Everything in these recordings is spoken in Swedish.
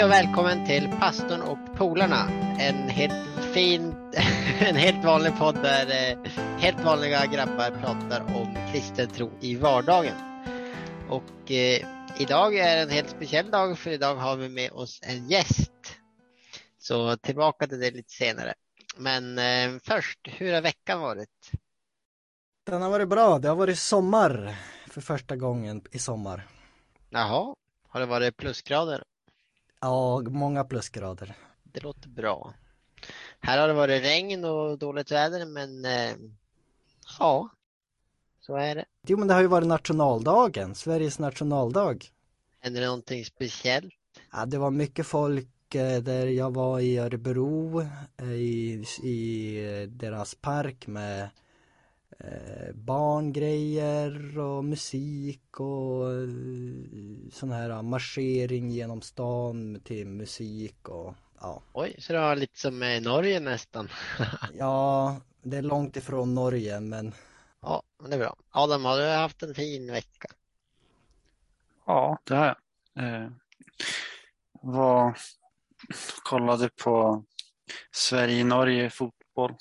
Hej och välkommen till Pastorn och Polarna. En helt fin, en helt vanlig podd där eh, helt vanliga grabbar pratar om kristen tro i vardagen. Och eh, idag är en helt speciell dag för idag har vi med oss en gäst. Så tillbaka till det lite senare. Men eh, först, hur har veckan varit? Den har varit bra. Det har varit sommar för första gången i sommar. Jaha, har det varit plusgrader? Ja, många plusgrader. Det låter bra. Här har det varit regn och dåligt väder men eh, ja, så är det. Jo, men det har ju varit nationaldagen, Sveriges nationaldag. Händer det någonting speciellt? Ja, det var mycket folk eh, där jag var i Örebro eh, i, i deras park med eh, barngrejer och musik och eh, sån här marschering genom stan till musik och ja. Oj, så det var lite som i Norge nästan. Ja, det är långt ifrån Norge men ja, men det är bra. Adam, har du haft en fin vecka? Ja, det har jag. Eh, var, kollade på Sverige-Norge fotboll.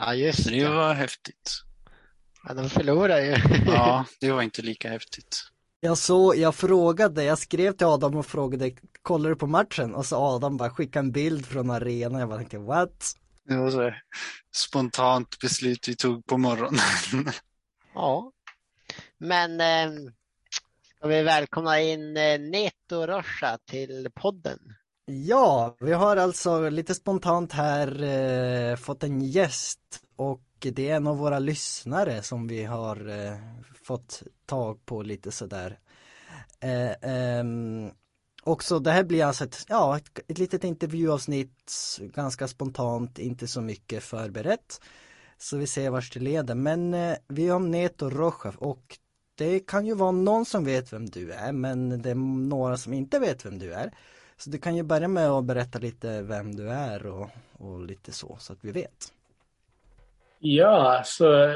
Ja, just Det det. var häftigt. Ja, de förlorade ju. Ja, det var inte lika häftigt. Jag så, jag frågade, jag skrev till Adam och frågade, kollar du på matchen? Och så Adam bara skickade en bild från arenan, jag bara tänkte what? Det var så spontant beslut vi tog på morgonen. Ja. Men eh, ska vi välkomna in eh, Neto Rocha till podden? Ja, vi har alltså lite spontant här eh, fått en gäst och det är en av våra lyssnare som vi har eh, fått tag på lite sådär. Eh, ehm, också det här blir alltså ett, ja, ett, ett litet intervjuavsnitt, ganska spontant, inte så mycket förberett. Så vi ser vart det leder, men eh, vi har Neto Rocha och det kan ju vara någon som vet vem du är, men det är några som inte vet vem du är. Så du kan ju börja med att berätta lite vem du är och, och lite så, så att vi vet. Ja, så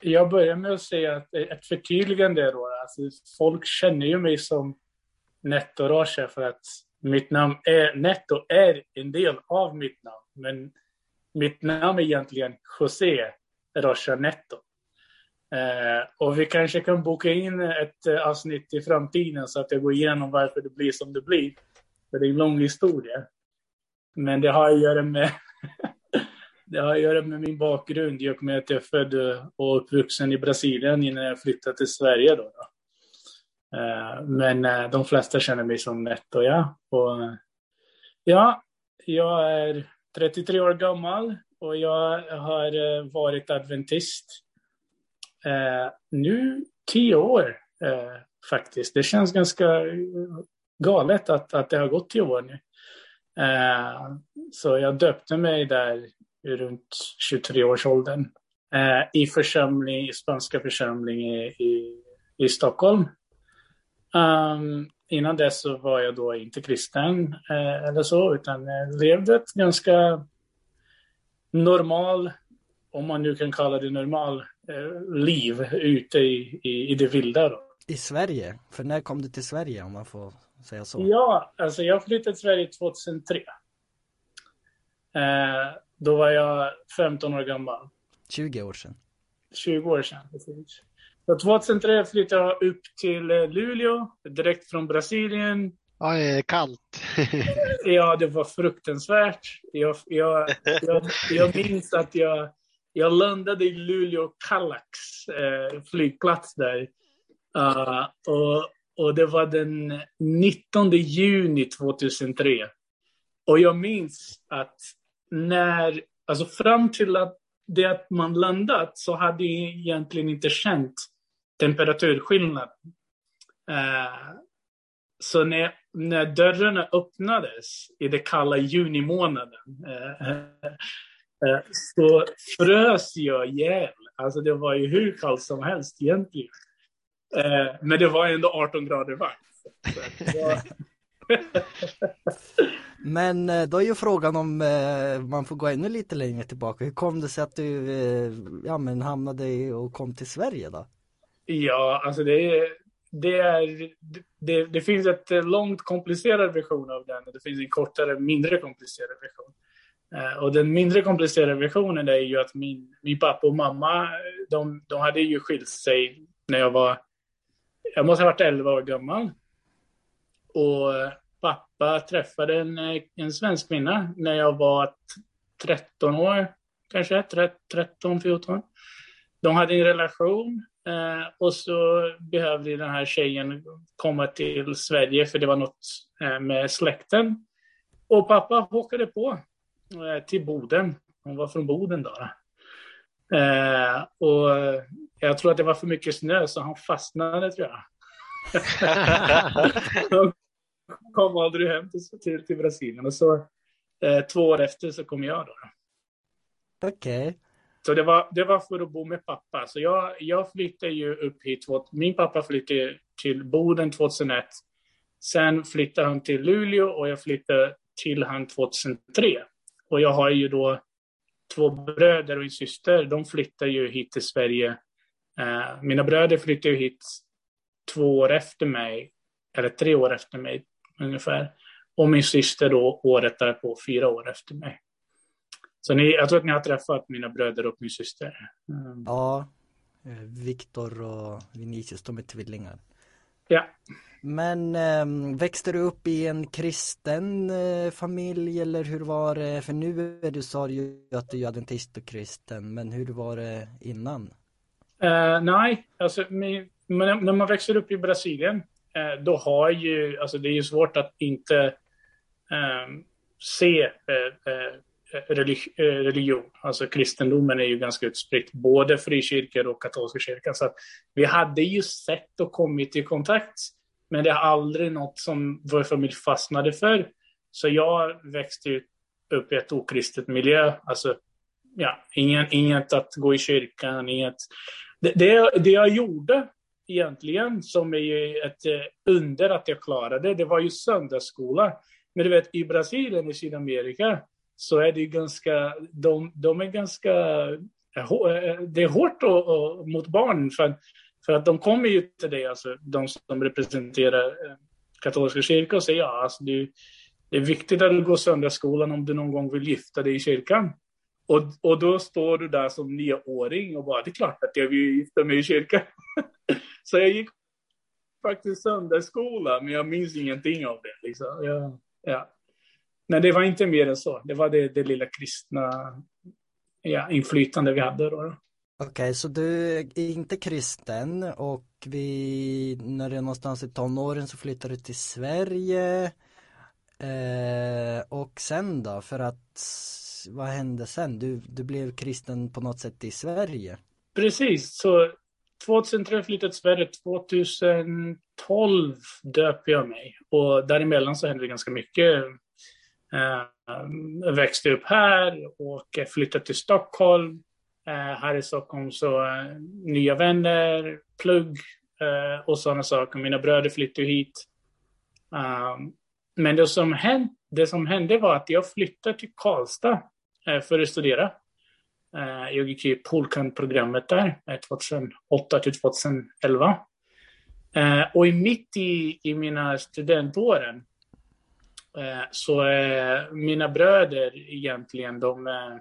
jag börjar med att säga att ett förtydligande då. Alltså, folk känner ju mig som Netto Roche för att mitt namn är Netto är en del av mitt namn. Men mitt namn är egentligen José Rocha Netto. Eh, och vi kanske kan boka in ett eh, avsnitt i framtiden så att jag går igenom varför det blir som det blir. För det är en lång historia. Men det har att göra med det har att göra med min bakgrund i och med att jag är född och uppvuxen i Brasilien innan jag flyttade till Sverige. Då, då. Eh, men eh, de flesta känner mig som Netto, ja. Och, ja, jag är 33 år gammal och jag har eh, varit adventist nu tio år faktiskt. Det känns ganska galet att, att det har gått i år nu. Eh, så jag döpte mig där runt 23-årsåldern eh, i församling, i spanska församling i, i, i Stockholm. Um, innan dess så var jag då inte kristen eh, eller så, utan levde ett ganska normal, om man nu kan kalla det normal, eh, liv ute i, i, i det vilda. Då. I Sverige, för när kom du till Sverige om man får säga så? Ja, alltså jag flyttade till Sverige 2003. Eh, då var jag 15 år gammal. 20 år sedan. 20 år sedan. Precis. Så 2003 flyttade jag upp till eh, Luleå, direkt från Brasilien. Oj, kallt. Ja, det var fruktansvärt. Jag, jag, jag, jag minns att jag, jag landade i Luleå Kallax eh, flygplats där. Uh, och, och det var den 19 juni 2003. Och jag minns att när, alltså fram till att det att man landat så hade jag egentligen inte känt temperaturskillnad. Uh, så när, när dörrarna öppnades i det kalla junimånaden uh, uh, så frös jag ihjäl. Alltså det var ju hur kallt som helst egentligen. Uh, men det var ändå 18 grader varmt. Var... Men eh, då är ju frågan om eh, man får gå ännu lite längre tillbaka. Hur kom det sig att du eh, ja, men hamnade i och kom till Sverige då? Ja, alltså det är, det, är, det, det finns ett långt komplicerad version av den och det finns en kortare, mindre komplicerad version. Eh, och den mindre komplicerade versionen är ju att min, min pappa och mamma, de, de hade ju skilt sig när jag var, jag måste ha varit 11 år gammal. Och eh, pappa träffade en, eh, en svensk kvinna när jag var 13 år, kanske 13, 14. De hade en relation eh, och så behövde den här tjejen komma till Sverige för det var något eh, med släkten. Och pappa hockade på eh, till Boden. Hon var från Boden då. Eh, och jag tror att det var för mycket snö så han fastnade tror jag. kom aldrig hem till, till, till Brasilien. Och så eh, två år efter så kom jag då. Okej. Okay. Så det var, det var för att bo med pappa. Så jag, jag flyttade ju upp hit. Min pappa flyttade till Boden 2001. Sen flyttade han till Luleå och jag flyttade till han 2003. Och jag har ju då två bröder och en syster. De flyttade ju hit till Sverige. Eh, mina bröder flyttade ju hit två år efter mig, eller tre år efter mig ungefär. Och min syster då året därpå, fyra år efter mig. Så ni, jag tror att ni har träffat mina bröder och min syster. Mm. Ja, eh, Viktor och Vinicius, de är tvillingar. Ja. Men äh, växte du upp i en kristen äh, familj eller hur var det? För nu är du sa ju att du är adventist och kristen, men hur var det innan? Uh, nej, alltså min, när man växer upp i Brasilien, uh, då har ju, alltså det är ju svårt att inte um, se uh, Eh, religion. Alltså kristendomen är ju ganska utspritt, både frikyrkor och katolska kyrkan. Så vi hade ju sett och kommit i kontakt, men det är aldrig något som vår familj fastnade för. Så jag växte upp i ett okristet miljö. Alltså, ja, ingen, inget att gå i kyrkan, inget. Det, det, det jag gjorde egentligen, som är ju ett eh, under att jag klarade, det var ju söndagsskola. Men du vet, i Brasilien, i Sydamerika, så är det ganska, de, de är ganska, eh, eh, det är hårt och, och, mot barn för, för att de kommer ju till dig, alltså de som representerar eh, katolska kyrkan och säger ja, alltså det, det är viktigt att du går söndagsskolan om du någon gång vill gifta dig i kyrkan. Och, och då står du där som nioåring och bara, det är klart att jag vill gifta mig i kyrkan. så jag gick faktiskt söndagsskola, men jag minns ingenting av det. Liksom. Ja, ja. Nej, det var inte mer än så. Det var det, det lilla kristna ja, inflytande vi hade då. då. Okej, okay, så du är inte kristen och vi, när du är någonstans i tonåren så flyttar du till Sverige. Eh, och sen då, för att vad hände sen? Du, du blev kristen på något sätt i Sverige? Precis, så 2003 flyttade till Sverige, 2012 döpte jag mig och däremellan så hände det ganska mycket Eh, växte upp här och flyttade till Stockholm. Eh, här i Stockholm så eh, nya vänner, plugg eh, och sådana saker. Mina bröder flyttade hit. Ehm, men det som, hände, det som hände var att jag flyttade till Karlstad eh, för att studera. Jag gick i Polkan-programmet där 2008 till 2011. Och mitt i, i mina studentåren Eh, så eh, mina bröder egentligen, de, eh,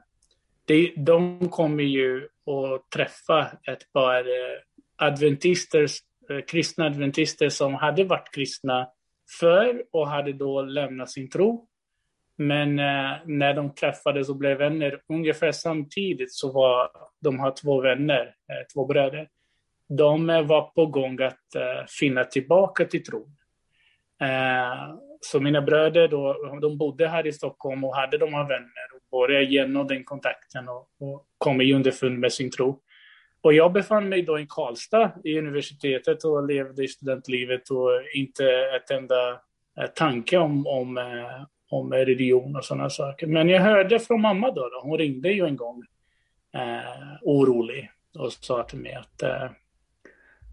de, de kommer ju att träffa ett par eh, adventister, kristna adventister som hade varit kristna förr och hade då lämnat sin tro. Men när de träffades och blev vänner ungefär samtidigt så var de har två vänner, två bröder. De var på gång att finna tillbaka till tron. Så mina bröder då, de bodde här i Stockholm och hade de här vänner och började genom den kontakten och, och kom i underfund med sin tro. Och jag befann mig då i Karlstad i universitetet och levde i studentlivet och inte ett enda eh, tanke om, om, eh, om religion och sådana saker. Men jag hörde från mamma då, då hon ringde ju en gång eh, orolig och sa till mig att eh,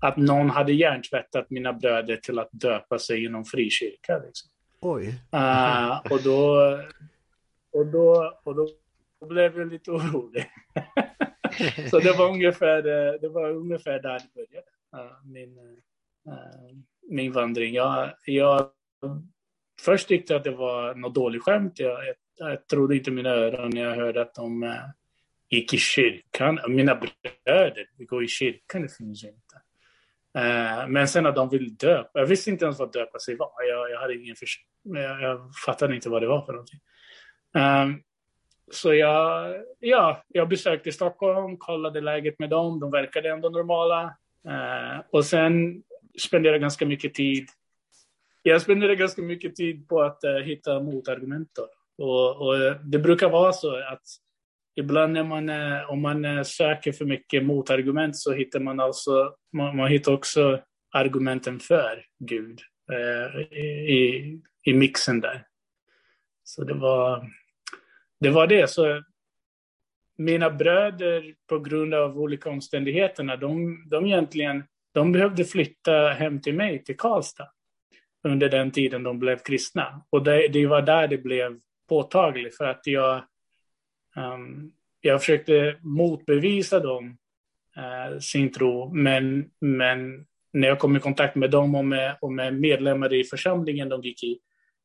att någon hade hjärntvättat mina bröder till att döpa sig inom frikyrka. Liksom. Oj. Uh, och, då, och, då, och då blev jag lite orolig. så det var ungefär, eh, det var ungefär där det började. Uh, min, uh, min vandring. Jag, jag först tyckte att det var något dåligt skämt. Jag, jag, jag trodde inte mina öron när jag hörde att de uh, gick i kyrkan. Mina bröder går i kyrkan, det finns inte. Eh, men sen att de vill döpa. Jag visste inte ens vad döpa sig var. Jag, jag hade ingen för, jag, jag fattade inte vad det var för någonting. Um, så jag, ja, jag besökte Stockholm, kollade läget med dem. De verkade ändå normala. Uh, och sen spenderade jag ganska mycket tid. Jag spenderade ganska mycket tid på att uh, hitta motargument. Och, och, det brukar vara så att ibland när man, eh, om man eh, söker för mycket motargument så hittar man alltså, man, man hittar också argumenten för Gud eh, i, i mixen där. Så det var, det var det. Så mina bröder, på grund av olika omständigheterna, de, de egentligen de behövde flytta hem till mig, till Karlstad, under den tiden de blev kristna. Och det, det var där det blev påtagligt, för att jag, Ehm, jag försökte motbevisa dem uh, sin tro, men, men när jag kom i kontakt med dem och med, och med medlemmar i församlingen de gick i,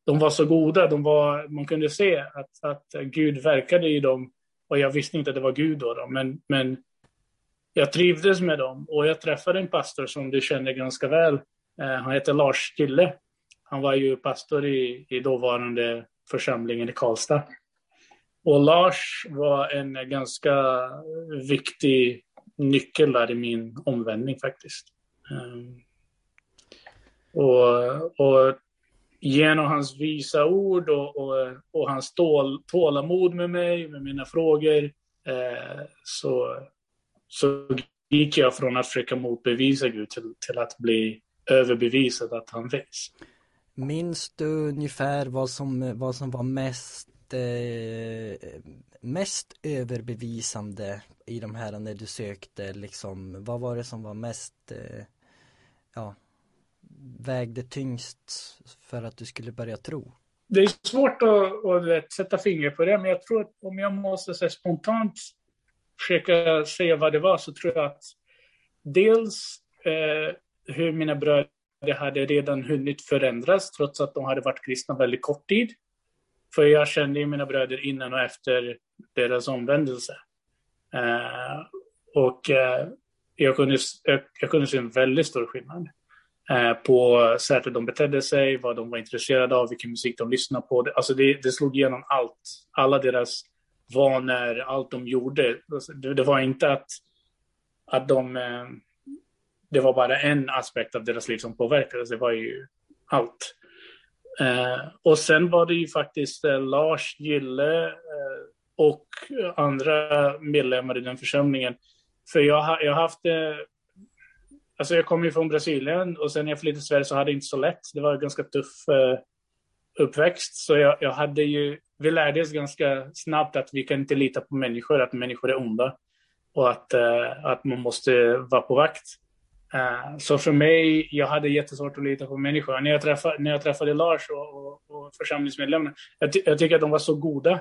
de var så goda. De var, man kunde se att, att Gud verkade i dem. Och jag visste inte att det var Gud då, då men, men jag trivdes med dem. Och jag träffade en pastor som du känner ganska väl. Eh, han heter Lars Kille. Han var ju pastor i, i dåvarande församlingen i Karlstad. Och Lars var en ganska viktig nyckel där i min omvändning faktiskt. Ehm, och, och genom hans visa ord och, och, och hans tål, tålamod med mig, med mina frågor, eh, så, så gick jag från att försöka motbevisa Gud till, till att bli överbevisad att han finns. Minns du ungefär vad som, vad som var mest eh, mest överbevisande i de här när du sökte liksom, vad var det som var mest eh, ja, vägde tyngst för att du skulle börja tro? Det är svårt att, att sätta fingret på det, men jag tror att om jag måste säga spontant försöka säga vad det var så tror jag att dels eh, hur mina bröder hade redan hunnit förändras trots att de hade varit kristna väldigt kort tid. För jag kände ju mina bröder innan och efter deras omvändelse. Eh, och eh, jag, kunde, jag, jag kunde se en väldigt stor skillnad. Eh, på sättet de betedde sig, vad de var intresserade av, vilken musik de lyssnade på. Alltså det, det slog igenom allt. Alla deras vanor, allt de gjorde. Alltså det, det var inte att, att de... Eh, det var bara en aspekt av deras liv som påverkades. Det var ju allt. Eh, och sen var det ju faktiskt eh, Lars Gille eh, och andra medlemmar i den församlingen. För jag, jag har haft eh, Alltså jag kommer ju från Brasilien och sen när jag flyttade till Sverige så hade jag inte så lätt. Det var en ganska tuff uppväxt. Så jag, jag, hade ju, vi lärde oss ganska snabbt att vi kan inte lita på människor, att människor är onda. Och att, att man måste vara på vakt. Uh, så för mig, jag hade jättesvårt att lita på människor. När jag träffade, när jag träffade Lars och, och, och församlingsmedlemmarna, jag, jag tycker att de var så goda.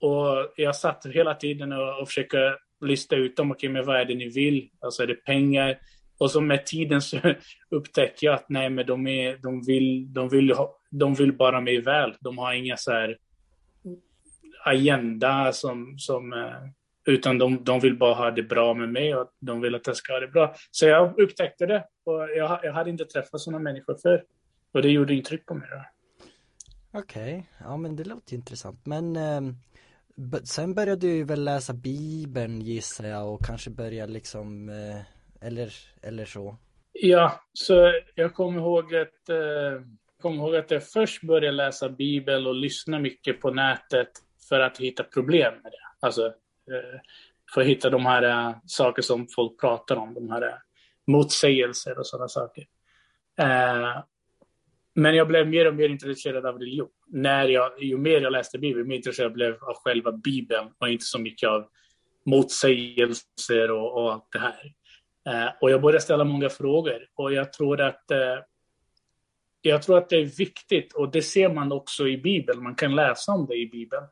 Och jag satt hela tiden och, och försökte lista ut dem. Okej, okay, men vad är det ni vill? Alltså är det pengar? Och så med tiden så upptäcker jag att nej, men de, är, de, vill, de, vill, de vill bara mig väl. De har inga så här agenda som, som eh, utan de, de vill bara ha det bra med mig och de vill att jag ska ha det bra. Så jag upptäckte det och jag, jag hade inte träffat sådana människor förr. Och det gjorde intryck på mig. Okej, okay. ja men det låter intressant. Men eh, sen började du väl läsa Bibeln gissar jag och kanske börja liksom eh eller, eller så? Ja, så jag kommer ihåg att, eh, kommer ihåg att jag först började läsa Bibeln och lyssna mycket på nätet för att hitta problem med det. Alltså, Eh, för att hitta de här eh, saker som folk pratar om, de här eh, motsägelser och sådana saker. Eh, men jag blev mer och mer intresserad av religion. När jag, ju mer jag läste Bibeln, mer intresserad jag blev av själva Bibeln och inte så mycket av motsägelser och, och allt det här. Eh, och jag började ställa många frågor och jag tror att eh, jag tror att det är viktigt och det ser man också i Bibeln, man kan läsa om det i Bibeln,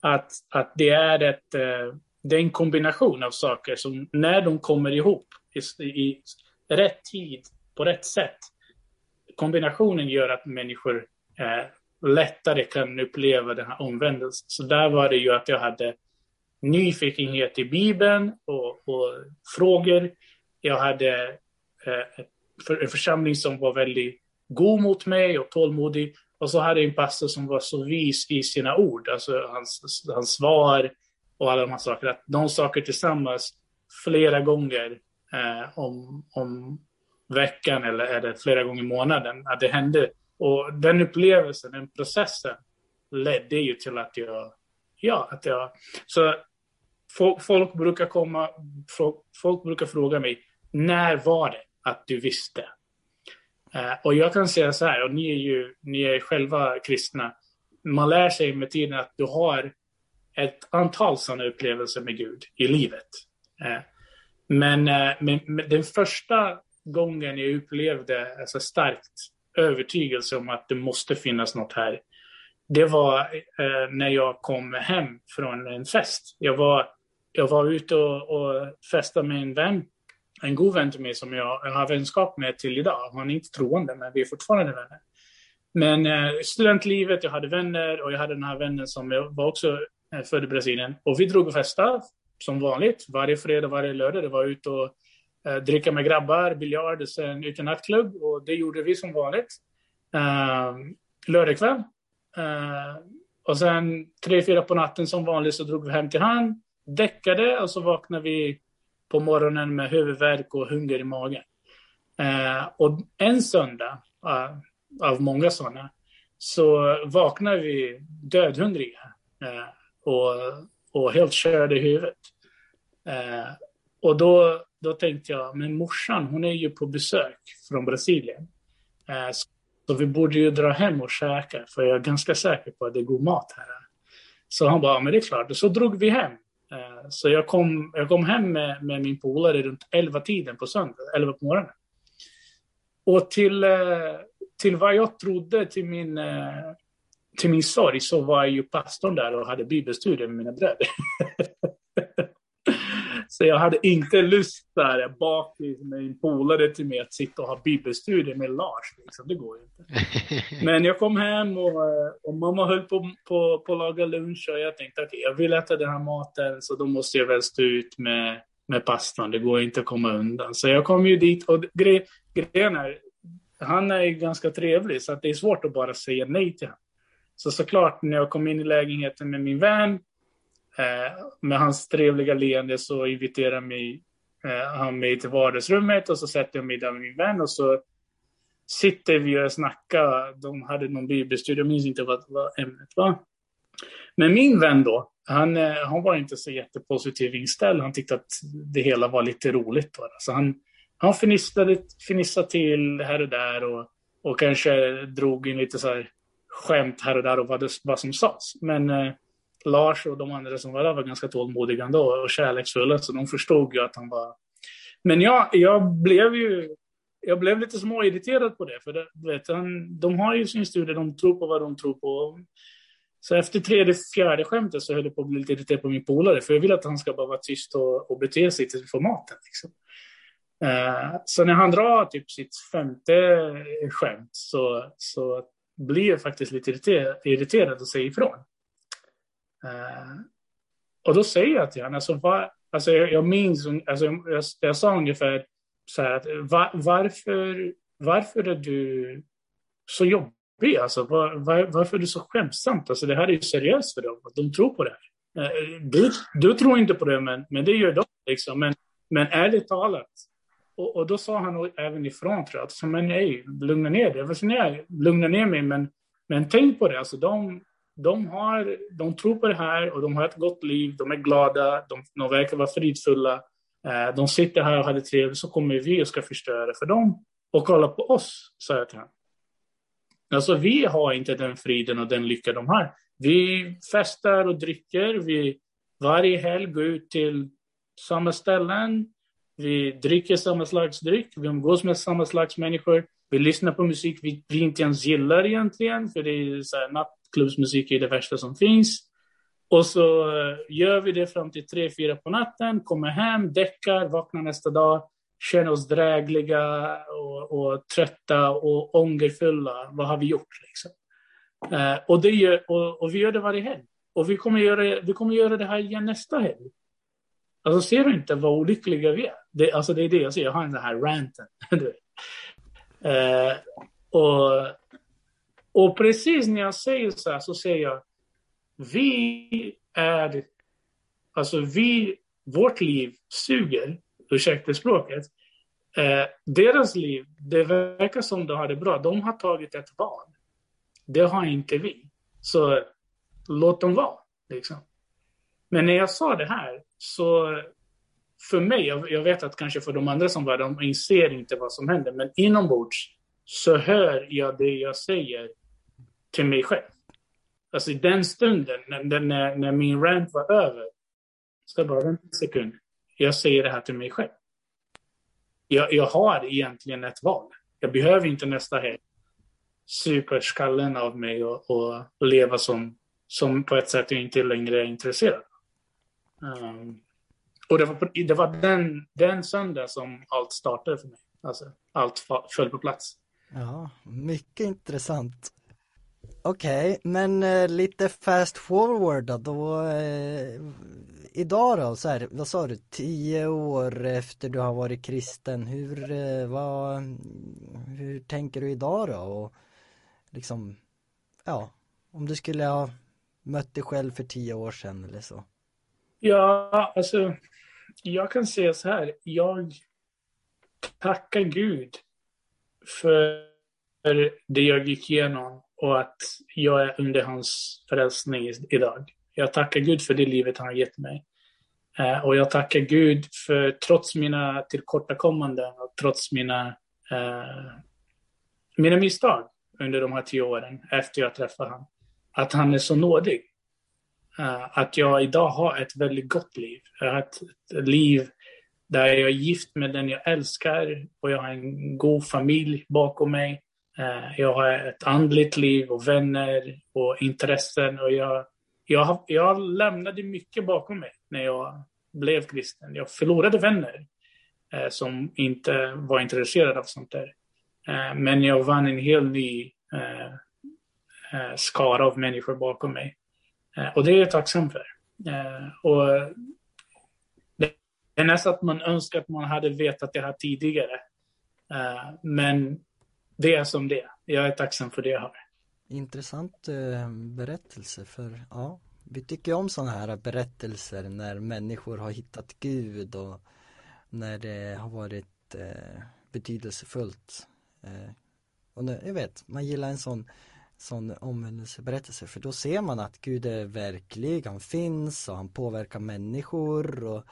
att, att det, är ett, eh, det är en kombination av saker som när de kommer ihop i, i rätt tid på rätt sätt. Kombinationen gör att människor eh, lättare kan uppleva den här omvändelsen. Så där var det ju att jag hade nyfikenhet i Bibeln och, och frågor. Jag hade eh, en församling som var väldigt god mot mig och tålmodig. Och så hade jag en pastor som var så vis i sina ord, alltså hans, hans svar och alla de här sakerna. Att de saker tillsammans flera gånger eh, om, om veckan eller, eller flera gånger i månaden, att det hände. Och den upplevelsen, den processen ledde ju till att jag, ja, att jag, så folk brukar komma, folk brukar fråga mig, när var det att du visste? Eh, och jag kan säga så här, och ni är ju ni är själva kristna, man lär sig med tiden att du har ett antal sådana upplevelser med Gud i livet. Eh, men, eh, men, men, den första gången jag upplevde alltså, starkt övertygelse om att det måste finnas något här, det var när jag kom hem från en fest. Jag var jag var ute och, och festade med en vän, en god vän till mig som jag, jag har vänskap med till idag. Han är inte troende, men vi är fortfarande vänner. Men eh, studentlivet, jag hade vänner och jag hade den här vännen som var också eh, född i Brasilien. Och vi drog och festade som vanligt, varje fredag, varje lördag. Det var ut och eh, dricka med grabbar, biljard och sen ut i nattklubb. Och det gjorde vi som vanligt. Eh, lördagkväll. Eh, och sen tre, fyra på natten som vanligt så drog vi hem till han däckade och så vaknade vi på morgonen med huvudvärk och hunger i magen. Eh, och en söndag, uh, av många sådana, så vaknade vi dödhungriga eh, och, och helt körda i huvudet. Eh, och då, då tänkte jag, men morsan, hon är ju på besök från Brasilien. Eh, så vi borde ju dra hem och käka, för jag är ganska säker på att det är god mat här. Så han bara, men det är klart. Så drog vi hem. Eh, så jag kom, jag kom hem med, med min polare runt 11 tiden på söndag, 11 på morgonen. Och till, eh, till vad jag trodde, till min, eh, till min sorg, så var ju pastorn där och hade bibelstudier med mina bröder. Så jag hade inte lust där bak med en polare till mig att sitta och ha bibelstudier med Lars. Liksom. Det går ju inte. Men jag kom hem och, och mamma höll på, på, på att laga lunch och jag tänkte att okay, jag vill äta den här maten så då måste jag väl stå ut med, med pastan. Det går inte att komma undan. Så jag kom ju dit och gre, grejen är, han är ganska trevlig så att det är svårt att bara säga nej till honom. Så såklart när jag kom in i lägenheten med min vän Eh, med hans trevliga leende så inviterar mig, eh, han mig till vardagsrummet och så sätter jag mig där med min vän och så sitter vi och snackar. De hade någon bibelstudie, jag minns inte vad, vad ämnet var. Men min vän då, han, eh, han var inte så jättepositiv inställd. Han tyckte att det hela var lite roligt. Bara. Så han, han fnissade, fnissade till här och där och, och kanske drog in lite så här skämt här och där och vad, det, vad som sades. Men eh, Lars och de andra som var där var ganska tålmodiga ändå och kärleksfulla, så de förstod ju att han var... Men jag, jag blev ju jag blev lite småirriterad på det, för det, vet, han, de har ju sin studie, de tror på vad de tror på. Så efter tredje, fjärde skämtet så höll jag på att bli lite irriterad på min polare, för jag vill att han ska bara vara tyst och, och bete sig till formatet. Liksom. Uh, så när han drar typ sitt femte skämt så, så blir jag faktiskt lite irriterad, irriterad och säger ifrån. Eh, och då säger jag till honom, alltså, var, alltså jag, jag minns, alltså, jag, jag sa ungefär så här, att, var, varför, varför är du så jobbig? Alltså, var, var, varför är du så skämtsamt? Alltså, det här är ju seriöst för dem, de tror på det här. Eh, du, du tror inte på det, men, men det gör de. Liksom. Men, men ärligt talat, och, och då sa han även ifrån, tror jag, att, men nej, lugna ner dig. Jag lugna ner mig, men, men tänk på det, alltså, de, de, har, de tror på det här och de har ett gott liv, de är glada, de, de verkar vara fridfulla. Eh, de sitter här och har det trevligt, så kommer vi och ska förstöra för dem. Och kolla på oss, sa jag till honom. Alltså vi har inte den friden och den lycka de har. Vi festar och dricker, vi varje helg går ut till samma ställen, vi dricker samma slags dryck, vi umgås med samma slags människor, vi lyssnar på musik vi, vi inte ens gillar egentligen, för det är så här, nattklubbsmusik är det värsta som finns. Och så eh, gör vi det fram till tre fyra på natten, kommer hem, däckar, vaknar nästa dag. känner oss drägliga och, och trötta och ångerfulla. Vad har vi gjort? Liksom? Eh, och, det gör, och, och, vi gör det varje helg. Och vi kommer, göra, vi kommer göra det här igen nästa helg. Alltså ser du inte vad olyckliga vi är? Det, alltså det är det jag säger, jag har den här ranten. eh, och, och precis när jag säger så här så säger jag, vi är, alltså vi, vårt liv suger, ursäkta språket, eh, deras liv, det verkar som de har det bra. De har tagit ett val. Det har inte vi. Så låt dem vara. Liksom. Men när jag sa det här, så för mig, jag, jag, vet att kanske för de andra som var de inser inte vad som händer, men inombords så hör jag det jag säger till mig själv. Alltså i den stunden, när, när, när min rant var över, så bara vänta en sekund, jag säger det här till mig själv. Jag, jag har egentligen ett val. Jag behöver inte nästa helg superskallen av mig och, och, och, leva som, som på ett sätt jag inte längre är intresserad. Um, och det var, det var den, den söndag som allt startade för mig. Alltså, allt föll på plats. Ja, mycket intressant. Okej, okay, men eh, lite fast forward då, då eh, idag då, så här, vad sa du, tio år efter du har varit kristen, hur, eh, vad, hur tänker du idag då? Och liksom, ja, om du skulle ha mött dig själv för tio år sedan eller så? Ja, alltså, jag kan säga så här, jag tackar Gud för det jag gick igenom och att jag är under hans frälsning idag. Jag tackar Gud för det livet han har gett mig. Eh, och jag tackar Gud för trots mina tillkortakommanden och trots mina, eh, mina misstag under de här tio åren efter jag träffade honom. Att han är så nådig. Eh, att jag idag har ett väldigt gott liv. Jag har ett, ett, liv där jag är gift med den jag älskar och jag har en god familj bakom mig. Eh, jag har ett andligt liv och vänner och intressen. Och jag, jag, jag lämnade mycket bakom mig när jag blev kristen. Jag förlorade vänner eh, som inte var intresserade av sånt där. Eh, men jag vann en hel ny eh, skara av människor bakom mig. Eh, och det är jag tacksam för. Eh, och det är nästan att man önskar att man hade vetat det här tidigare. Eh, men det är som det är. Jag är tacksam för det jag har. Intressant berättelse för ja, vi tycker om sådana här berättelser när människor har hittat Gud och när det har varit betydelsefullt och nu, jag vet, man gillar en sån sån omvändelseberättelse för då ser man att Gud är verklig, han finns och han påverkar människor och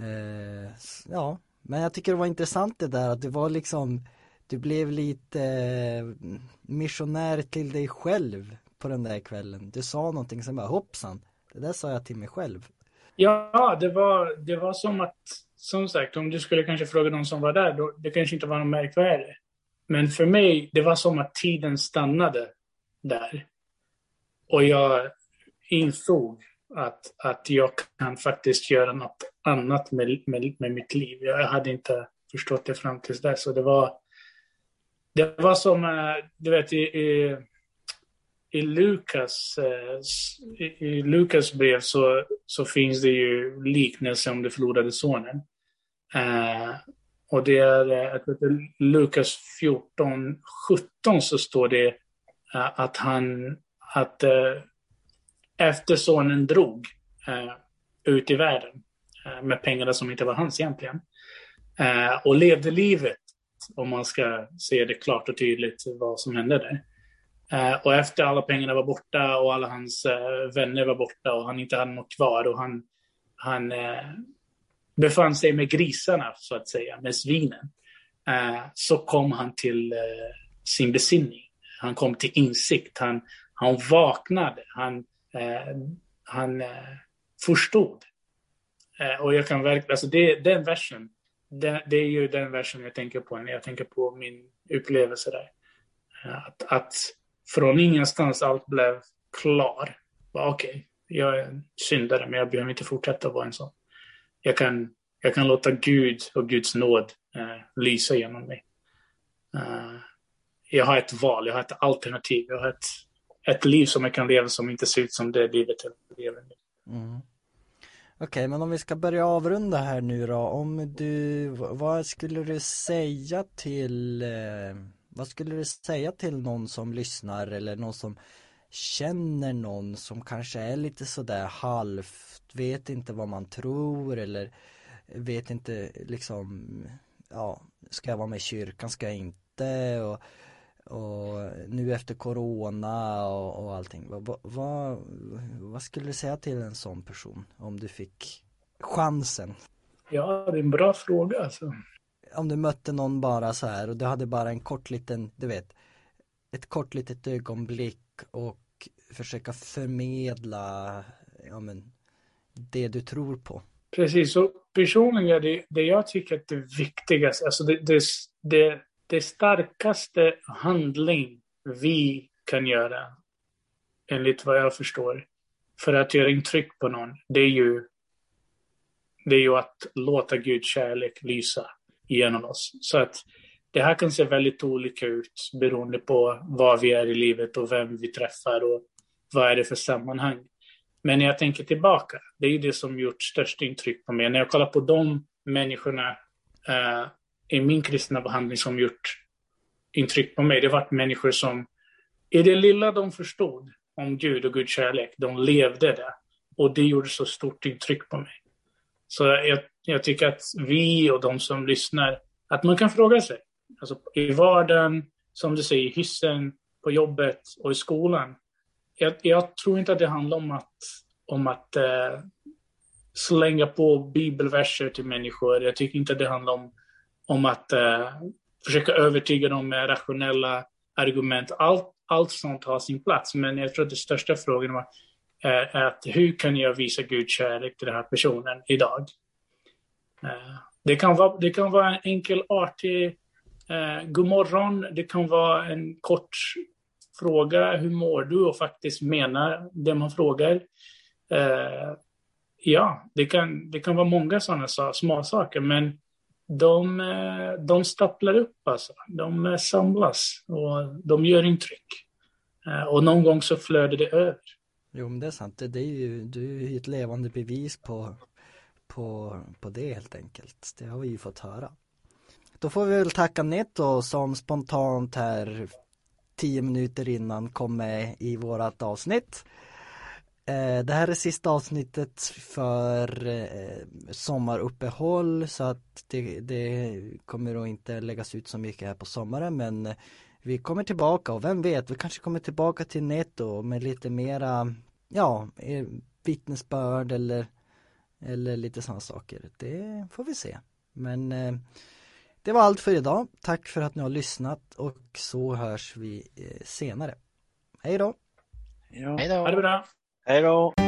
eh, ja, men jag tycker det var intressant det där att det var liksom du blev lite eh, missionär till dig själv på den där kvällen. Du sa någonting som bara hoppsan, det där sa jag till mig själv. Ja, det var, det var som att, som sagt, om du skulle kanske fråga någon som var där, då, det kanske inte var något märkvärdigt. Men för mig, det var som att tiden stannade där. Och jag insåg att, att jag kan faktiskt göra något annat med, med, med mitt liv. Jag hade inte förstått det fram tills dess. Så det var, det var som, eh, du vet, i, i, i Lukas, eh, i, i Lukas brev så, så finns det ju liknelse om den förlorade sonen. Uh, och det är eh, Lukas 14, 17 så står det eh, att han, att eh, efter sonen drog ut i världen med pengarna som inte var hans egentligen och levde livet, om man ska se det klart och tydligt vad som hände där. och efter alla pengarna var borta och alla hans vänner var borta och han inte hade något kvar och han, han befann sig med grisarna, så att säga, med svinen, eh, så kom han till eh, sin besinning. Han kom till insikt, han, han vaknade, han, eh, han eh, förstod. Eh, och jag kan verkligen, alltså det, den versen, det, det, är ju den versen jag tänker på när jag tänker på min upplevelse där. Eh, att, att från ingenstans allt blev klar. Okej, okay, jag är en syndare men jag behöver inte fortsätta vara en sån jag kan jag kan låta Gud och Guds nåd eh, lysa genom mig. Uh, jag har ett val, jag har ett alternativ, jag har ett, ett liv som jag kan leva som inte ser ut som det livet jag lever nu. Mm. Okej, okay, men om vi ska börja avrunda här nu då, om du, vad skulle du säga till, eh, vad skulle du säga till någon som lyssnar eller någon som känner någon som kanske är lite sådär halvt, vet inte vad man tror eller vet inte liksom, ja, ska jag vara med i kyrkan, ska jag inte och, och nu efter corona och, och allting. Vad, vad, vad skulle du säga till en sån person om du fick chansen? Ja, det är en bra fråga alltså. Om du mötte någon bara så här och du hade bara en kort liten, du vet, ett kort litet ögonblick och försöka förmedla, ja men, det du tror på. Precis, och personligen det, det jag tycker är det viktigaste, alltså det, det, det, det starkaste handling vi kan göra, enligt vad jag förstår, för att göra intryck på någon, det är ju, det är ju att låta Guds kärlek lysa genom oss. Så att det här kan se väldigt olika ut beroende på var vi är i livet och vem vi träffar och vad är det för sammanhang. Men när jag tänker tillbaka, det är det som gjort störst intryck på mig. När jag kollar på de människorna uh, i min kristna behandling som gjort intryck på mig, det har varit människor som i det lilla de förstod om Gud och Guds kärlek, de levde det. Och det gjorde så stort intryck på mig. Så jag, jag tycker att vi och de som lyssnar, att man kan fråga sig, alltså i vardagen, som du säger, i hissen, på jobbet och i skolan jag, jag, tror inte att det handlar om att, om att eh, slänga på bibelverser till människor. Jag tycker inte att det handlar om, om att eh, försöka övertyga dem med rationella argument. Allt, allt sånt har sin plats, men jag tror att den största frågan var, är att hur kan jag visa Guds kärlek till den här personen idag? Eh, det, kan vara, det kan vara en enkel, artig Eh, god morgon. Det kan vara en kort fråga hur mår du och faktiskt mena det man frågar. Eh, ja, det kan, det kan vara många sådana små saker, men de, eh, de staplar upp alltså. De eh, samlas och de gör intryck. Eh, och någon gång så flödar det över. Jo, men det är sant. Det är ju, du är ju ett levande bevis på, på, på det helt enkelt. Det har vi ju fått höra. Då får vi väl tacka Netto som spontant här tio minuter innan kom med i vårat avsnitt. Eh, det här är sista avsnittet för eh, sommaruppehåll så att det, det kommer då inte läggas ut så mycket här på sommaren men vi kommer tillbaka och vem vet, vi kanske kommer tillbaka till Netto med lite mera, ja, eh, vittnesbörd eller, eller lite sådana saker. Det får vi se. Men det var allt för idag. Tack för att ni har lyssnat och så hörs vi eh, senare. Hej då! Hej då! Ha det bra! Hej då!